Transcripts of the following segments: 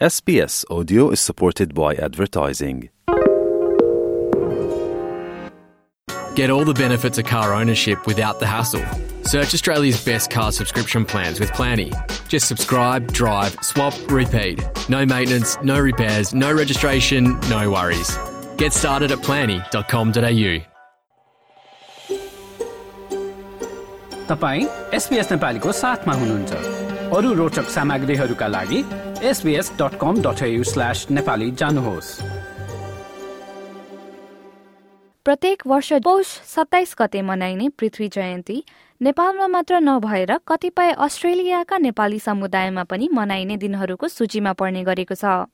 SBS Audio is supported by advertising. Get all the benefits of car ownership without the hassle. Search Australia's best car subscription plans with Planny. Just subscribe, drive, swap, repeat. No maintenance, no repairs, no registration, no worries. Get started at planny.com.au. तपाईँ SBS नेपालीको साथमा हुनुहुन्छ अरू रोचक सामग्रीहरूका लागि SBS dot जानुहोस्। प्रत्येक वर्ष पौष सत्ताइस गते मनाइने पृथ्वी जयन्ती नेपालमा मात्र नभएर कतिपय अस्ट्रेलियाका नेपाली समुदायमा पनि मनाइने दिनहरूको सूचीमा पर्ने गरेको छ।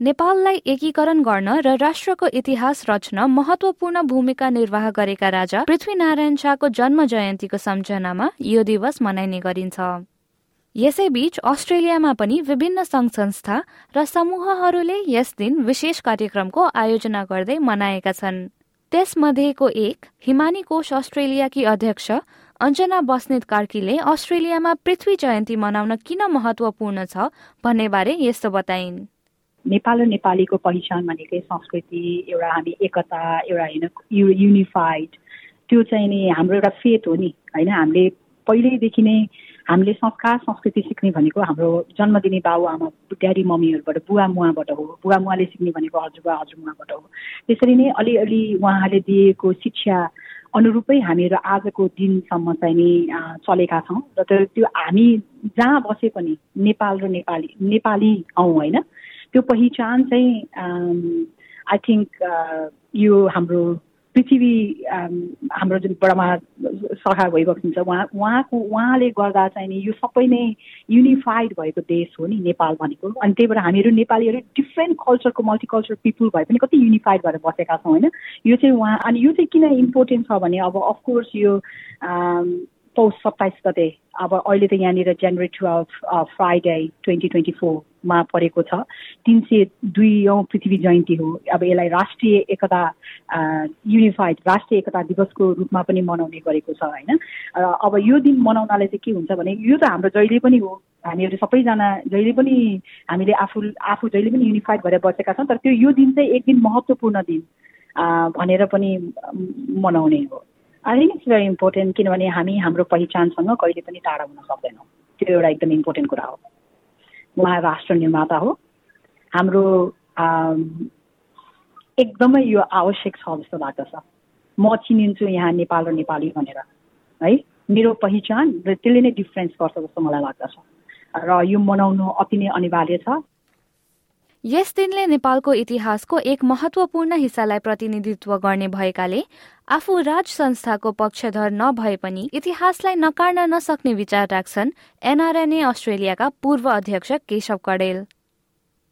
नेपाललाई एकीकरण गर्न र राष्ट्रको इतिहास रच्न महत्वपूर्ण भूमिका निर्वाह गरेका राजा पृथ्वीनारायण शाहको जन्म जयन्तीको सम्झनामा यो दिवस मनाइने गरिन्छ। यसैबीच अस्ट्रेलियामा पनि विभिन्न संघ संस्था र समूहहरूले यस दिन विशेष कार्यक्रमको आयोजना गर्दै मनाएका छन्। त्यसमध्येको एक हिमानी कोष अस्ट्रेलियाकी अध्यक्ष अञ्जना बस्नेत कार्कीले अस्ट्रेलियामा पृथ्वी जयन्ती मनाउन किन महत्वपूर्ण छ भन्ने बारे यस्तो बताइन्। नेपाल र नेपालीको पहिचान भनेकै संस्कृति एउटा हामी एकता एउटा होइन युनिफाइड त्यो चाहिँ नि हाम्रो एउटा फेथ हो नि होइन हामीले पहिल्यैदेखि नै हामीले संस्कार संस्कृति सिक्ने भनेको हाम्रो जन्म दिने बाबुआमा ड्याडी मम्मीहरूबाट बुवा मुवाबाट हो बुवा मुवाले सिक्ने भनेको हजुरबा हजुरमुवाबाट हो। त्यसरी नै अलिअलि उहाँले दिएको शिक्षा अनुरूपै हामीहरू आजको दिनसम्म चाहिँ नि चलेका छौँ। र त्यो हामी जहाँ बसे पनि नेपाल र नेपाली नेपाली हौँ होइन? त्यो पहिचान चाहिँ आई थिङ्क यो हाम्रो पृथ्वी हाम्रो जुन बडामा सरकार भइबस्नु छ उहाँ उहाँको उहाँले गर्दा चाहिँ नि यो सबै नै युनिफाइड भएको देश हो नि नेपाल भनेको। अनि त्यही भएर हामीहरू नेपालीहरू डिफ्रेन्ट कल्चरको मल्टिकल्चर पिपुल भए पनि कति युनिफाइड भएर बसेका छौँ होइन? यो चाहिँ उहाँ अनि यो चाहिँ किन इम्पोर्टेन्ट छ भने अब अफकोर्स यो पौष सत्ताइस गते अब अहिले त यहाँनिर January twelve Friday twenty twenty फोरमा परेको छ तिन सय दुईौँ पृथ्वी जयन्ती हो अब यसलाई राष्ट्रिय एकता युनिफाइड राष्ट्रिय एकता दिवसको रूपमा पनि मनाउने गरेको छ होइन अब यो दिन मनाउनाले चाहिँ के हुन्छ भने यो त हाम्रो जहिले पनि हो हामीहरू सबैजना जहिले पनि हामीले आफू आफू जहिले पनि युनिफाइड भएर बसेका छौँ तर त्यो यो दिन चाहिँ एक दिन महत्त्वपूर्ण दिन भनेर पनि मनाउने हो I think it's very important किनभने हामी हाम्रो पहिचानसँग कहिले पनि टाढा हुन सक्दैनौँ। त्यो एउटा एकदम इम्पोर्टेन्ट कुरा हो। उहाँ राष्ट्र निर्माता हो। हाम्रो एकदमै यो आवश्यक छ जस्तो लाग्दछ म चिनिन्छु यहाँ नेपाल र नेपाली भनेर। है? मेरो पहिचान र त्यसले नै डिफ्रेन्स गर्छ जस्तो मलाई लाग्दछ। र यो मनाउनु अति नै अनिवार्य छ। यस दिनले नेपालको इतिहासको एक महत्वपूर्ण हिस्सालाई प्रतिनिधित्व गर्ने भएकाले आफू राज संस्थाको पक्षधर नभए पनि इतिहासलाई नकार्न नसक्ने विचार राख्छन् एनआरएनए अस्ट्रेलियाका पूर्व अध्यक्ष केशव कडेल।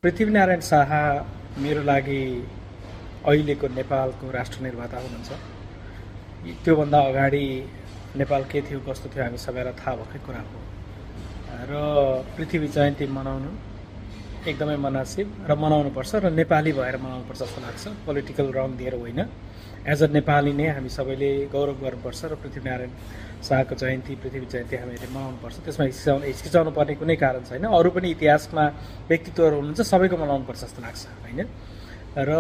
पृथ्वीनारायण शाह मेरो लागि अहिलेको नेपालको राष्ट्र निर्माता हुनुहुन्छ। त्योभन्दा अगाडि नेपाल के थियो कस्तो थियो हामी सबैलाई थाहा भएकै कुरा हो। र पृथ्वी जयन्ती मनाउनु एकदमै मनासिब र मनाउनुपर्छ र नेपाली भएर मनाउनुपर्छ जस्तो लाग्छ। पोलिटिकल रङ दिएर होइन। एज अ नेपाली नै हामी सबैले गौरव गर्नुपर्छ र पृथ्वीनारायण शाहको जयन्ती पृथ्वी जयन्ती हामीले मनाउनुपर्छ। त्यसमा हिचकिचाउनु हिचकिचाउनु पर्ने कुनै कारण छैन। अरू पनि इतिहासमा व्यक्तित्वहरू हुनुहुन्छ सबैको मनाउनुपर्छ जस्तो लाग्छ होइन? र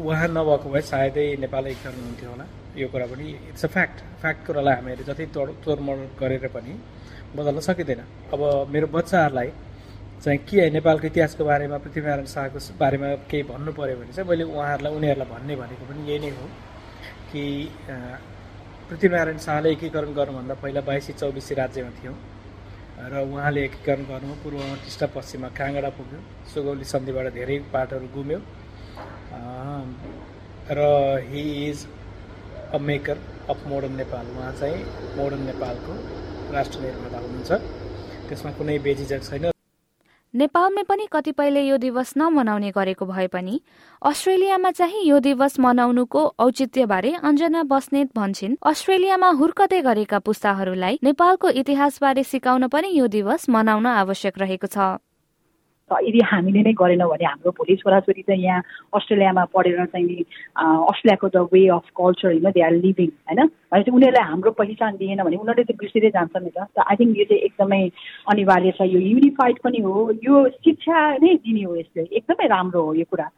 उहाँ नभएको भए सायदै नेपाल एकीकरण हुन्थ्यो होला। यो कुरा पनि इट्स अ फ्याक्ट फ्याक्ट कुरालाई हामीले जति तोड तोडमोड गरेर पनि बदल्न सकिँदैन। अब मेरो बच्चाहरूलाई चाहिँ के नेपालको इतिहासको बारेमा पृथ्वीनारायण शाहको बारेमा केही भन्नु पऱ्यो भने चाहिँ मैले उहाँहरूलाई उनीहरूलाई भन्ने भनेको पनि यही नै हो कि पृथ्वीनारायण शाहले एकीकरण गर्नुभन्दा पहिला बाइसी चौबिसी राज्यमा थियो र उहाँले एकीकरण गर्नु पूर्वमा टिस्टा पश्चिममा काँगडा पुग्यो। सुगौली सन्धिबाट धेरै पाटहरू गुम्यो। र he is a maker of modern Nepal उहाँ चाहिँ मोडर्न नेपालको राष्ट्र निर्माता हुनुहुन्छ। त्यसमा कुनै बेजिजक छैन। नेपालमै पनि कतिपयले यो दिवस नमनाउने गरेको भए पनि अस्ट्रेलियामा चाहिँ यो दिवस मनाउनुको औचित्यबारे अञ्जना बस्नेत भन्छन्। अस्ट्रेलियामा हुर्कदै गरेका पुस्ताहरूलाई नेपालको इतिहासबारे सिकाउन पनि यो दिवस मनाउन आवश्यक रहेको छ। यदि हामीले नै गरेनौँ भने हाम्रो भोलि छोराछोरी चाहिँ यहाँ अस्ट्रेलियामा पढेर चाहिँ अस्ट्रेलियाको द वे अफ कल्चर होइन दे आर लिभिङ होइन? भनेपछि उनीहरूलाई हाम्रो पहिचान दिएन भने उनीहरूले चाहिँ बिर्सिँदै जान्छ नि त। आई थिङ्क यो चाहिँ एकदमै अनिवार्य छ। यो युनिफाइड पनि हो। यो शिक्षा नै दिने हो यसले। एकदमै राम्रो हो यो कुरा।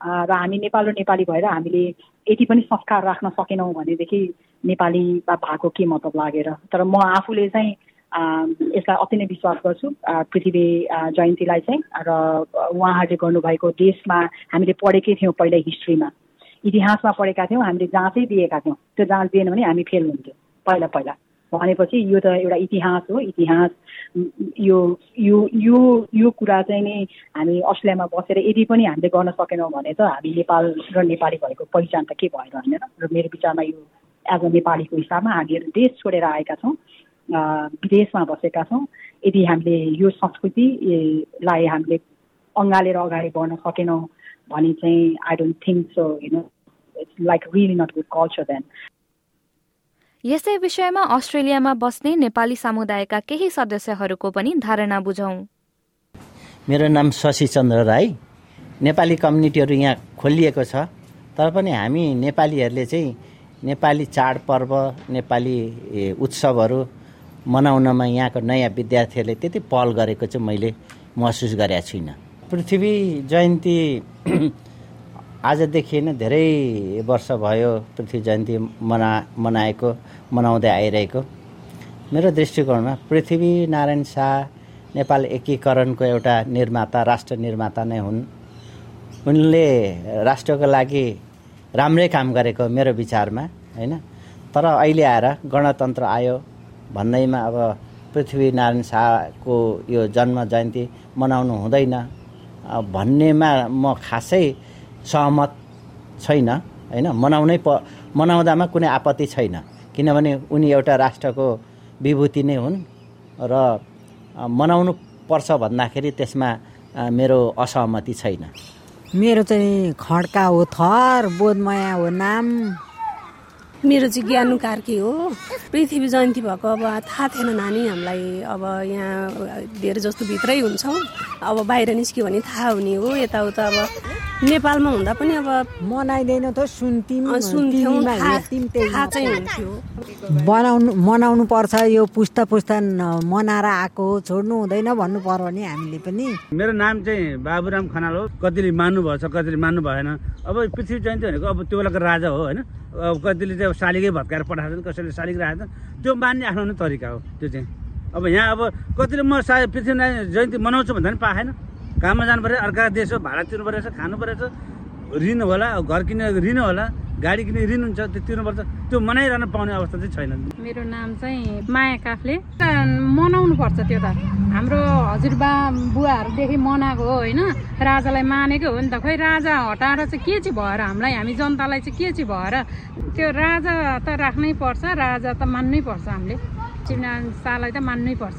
र हामी नेपाल र नेपाली भएर हामीले यति पनि संस्कार राख्न सकेनौँ भनेदेखि नेपाली भएको के मतलब लागेर? तर म आफूले चाहिँ यसलाई अति नै विश्वास गर्छु पृथ्वी जयन्तीलाई चाहिँ र उहाँहरूले गर्नुभएको देशमा हामीले पढेकै थियौँ पहिल्यै हिस्ट्रीमा। इतिहासमा पढेका थियौँ हामीले जाँचै दिएका थियौँ। त्यो जाँच दिएन भने हामी फेल हुन्थ्यौँ पहिला पहिला। भनेपछि यो त एउटा इतिहास हो इतिहास यो यो यो यो कुरा चाहिँ नि हामी अस्ट्रेलियामा बसेर यदि पनि हामीले गर्न सकेनौँ भने त हामी नेपाल र नेपाली भएको पहिचान त के भएर होइन र मेरो विचारमा यो एज अ नेपालीको हिसाबमा हामीहरू देश छोडेर आएका छौँ। विदेशमा बसेका छौँ। यदि हामीले यो संस्कृतिलाई हामीले अँगालेर अगाडि बढ्न सकेनौँ भने चाहिँ I don't think so you know it's like really not good culture then यसै विषयमा अस्ट्रेलियामा बस्ने नेपाली समुदायका केही सदस्यहरूको पनि धारणा बुझौँ। मेरो नाम शशि चन्द्र राई। नेपाली कम्युनिटीहरू यहाँ खोलिएको छ। तर पनि हामी नेपालीहरूले चाहिँ नेपाली चाडपर्व नेपाली उत्सवहरू मनाउनमा यहाँको नयाँ विद्यार्थीहरूले त्यति पहल गरेको चाहिँ मैले महसुस गरेका छुइनँ। पृथ्वी जयन्ती आजदेखि नै धेरै वर्ष भयो पृथ्वी जयन्ती मना मनाएको मनाउँदै आइरहेको। मेरो दृष्टिकोणमा पृथ्वी नारायण शाह नेपाल एकीकरणको एउटा निर्माता राष्ट्र निर्माता नै हुन्। उनले राष्ट्रको लागि राम्रै काम गरेको मेरो विचारमा होइन? तर अहिले आएर गणतन्त्र आयो भन्दैमा अब पृथ्वीनारायण शाहको यो जन्म जयन्ती मनाउनु हुँदैन। भन्नेमा म खासै सहमत छैन होइन? मनाउनै प मनाउँदामा कुनै आपत्ति छैन। किनभने उनी एउटा राष्ट्रको विभूति नै हुन् र मनाउनु पर्छ भन्दाखेरि त्यसमा मेरो असहमति छैन। मेरो चाहिँ खड्का हो थर बोधमया हो नाम। मेरो चाहिँ ज्ञानु कार्की हो? पृथ्वी जयन्ती भएको अब थाहा थिएन नानी हामीलाई। अब यहाँ धेरै जस्तो भित्रै हुन्छौँ। अब बाहिर निस्क्यो भने थाहा हुने हो। यताउता अब नेपालमा हुँदा पनि अब मनाइँदैन त सुन्थ्यौँ। सुन्थ्यौँ थाहा चाहिँ हुन्थ्यो। बनाउनु मनाउनु पर्छ यो पुस्ता पुस्ता मनाएर आएको छोड्नु हुँदैन भन्नु पर्यो भने हामीले पनि। मेरो नाम चाहिँ बाबुराम खनाल हो। कतिले मान्नु भएछ कतिले मान्नु भएन अब पृथ्वी जयन्ती भनेको अब त्यो बेलाको राजा हो होइन? अब कतिले चाहिँ अब शालिगै भत्काएर पठाएको छन् कसैले शालिग राखेको छन्। त्यो मान्ने आफ्नो आफ्नो तरिका हो त्यो चाहिँ। अब यहाँ अब कतिले म सायद पृथ्वी जयन्ती मनाउँछु भन्दा पनि पाएन। काममा जानु पऱ्यो अर्का देश हो भाडा तिर्नु परेछ खानु परेछ ऋण होला घर किनेर ऋण होला गाडी किने ऋण हुन्छ त्यो तिर्नुपर्छ। त्यो मनाइरहन पाउने अवस्था चाहिँ छैन। मेरो नाम चाहिँ माया काफले। मनाउनु पर्छ त्यो त। हाम्रो हजुरबा बुवाहरूदेखि मनाएको हो होइन? राजालाई मानेको हो नि त। खोइ राजा हटाएर चाहिँ के चाहिँ भएर हामीलाई? हामी जनतालाई चाहिँ के चाहिँ भएर? त्यो राजा त राख्नै पर्छ राजा त मान्नै पर्छ हामीले। चिमनारायण शाहलाई त मान्नै पर्छ।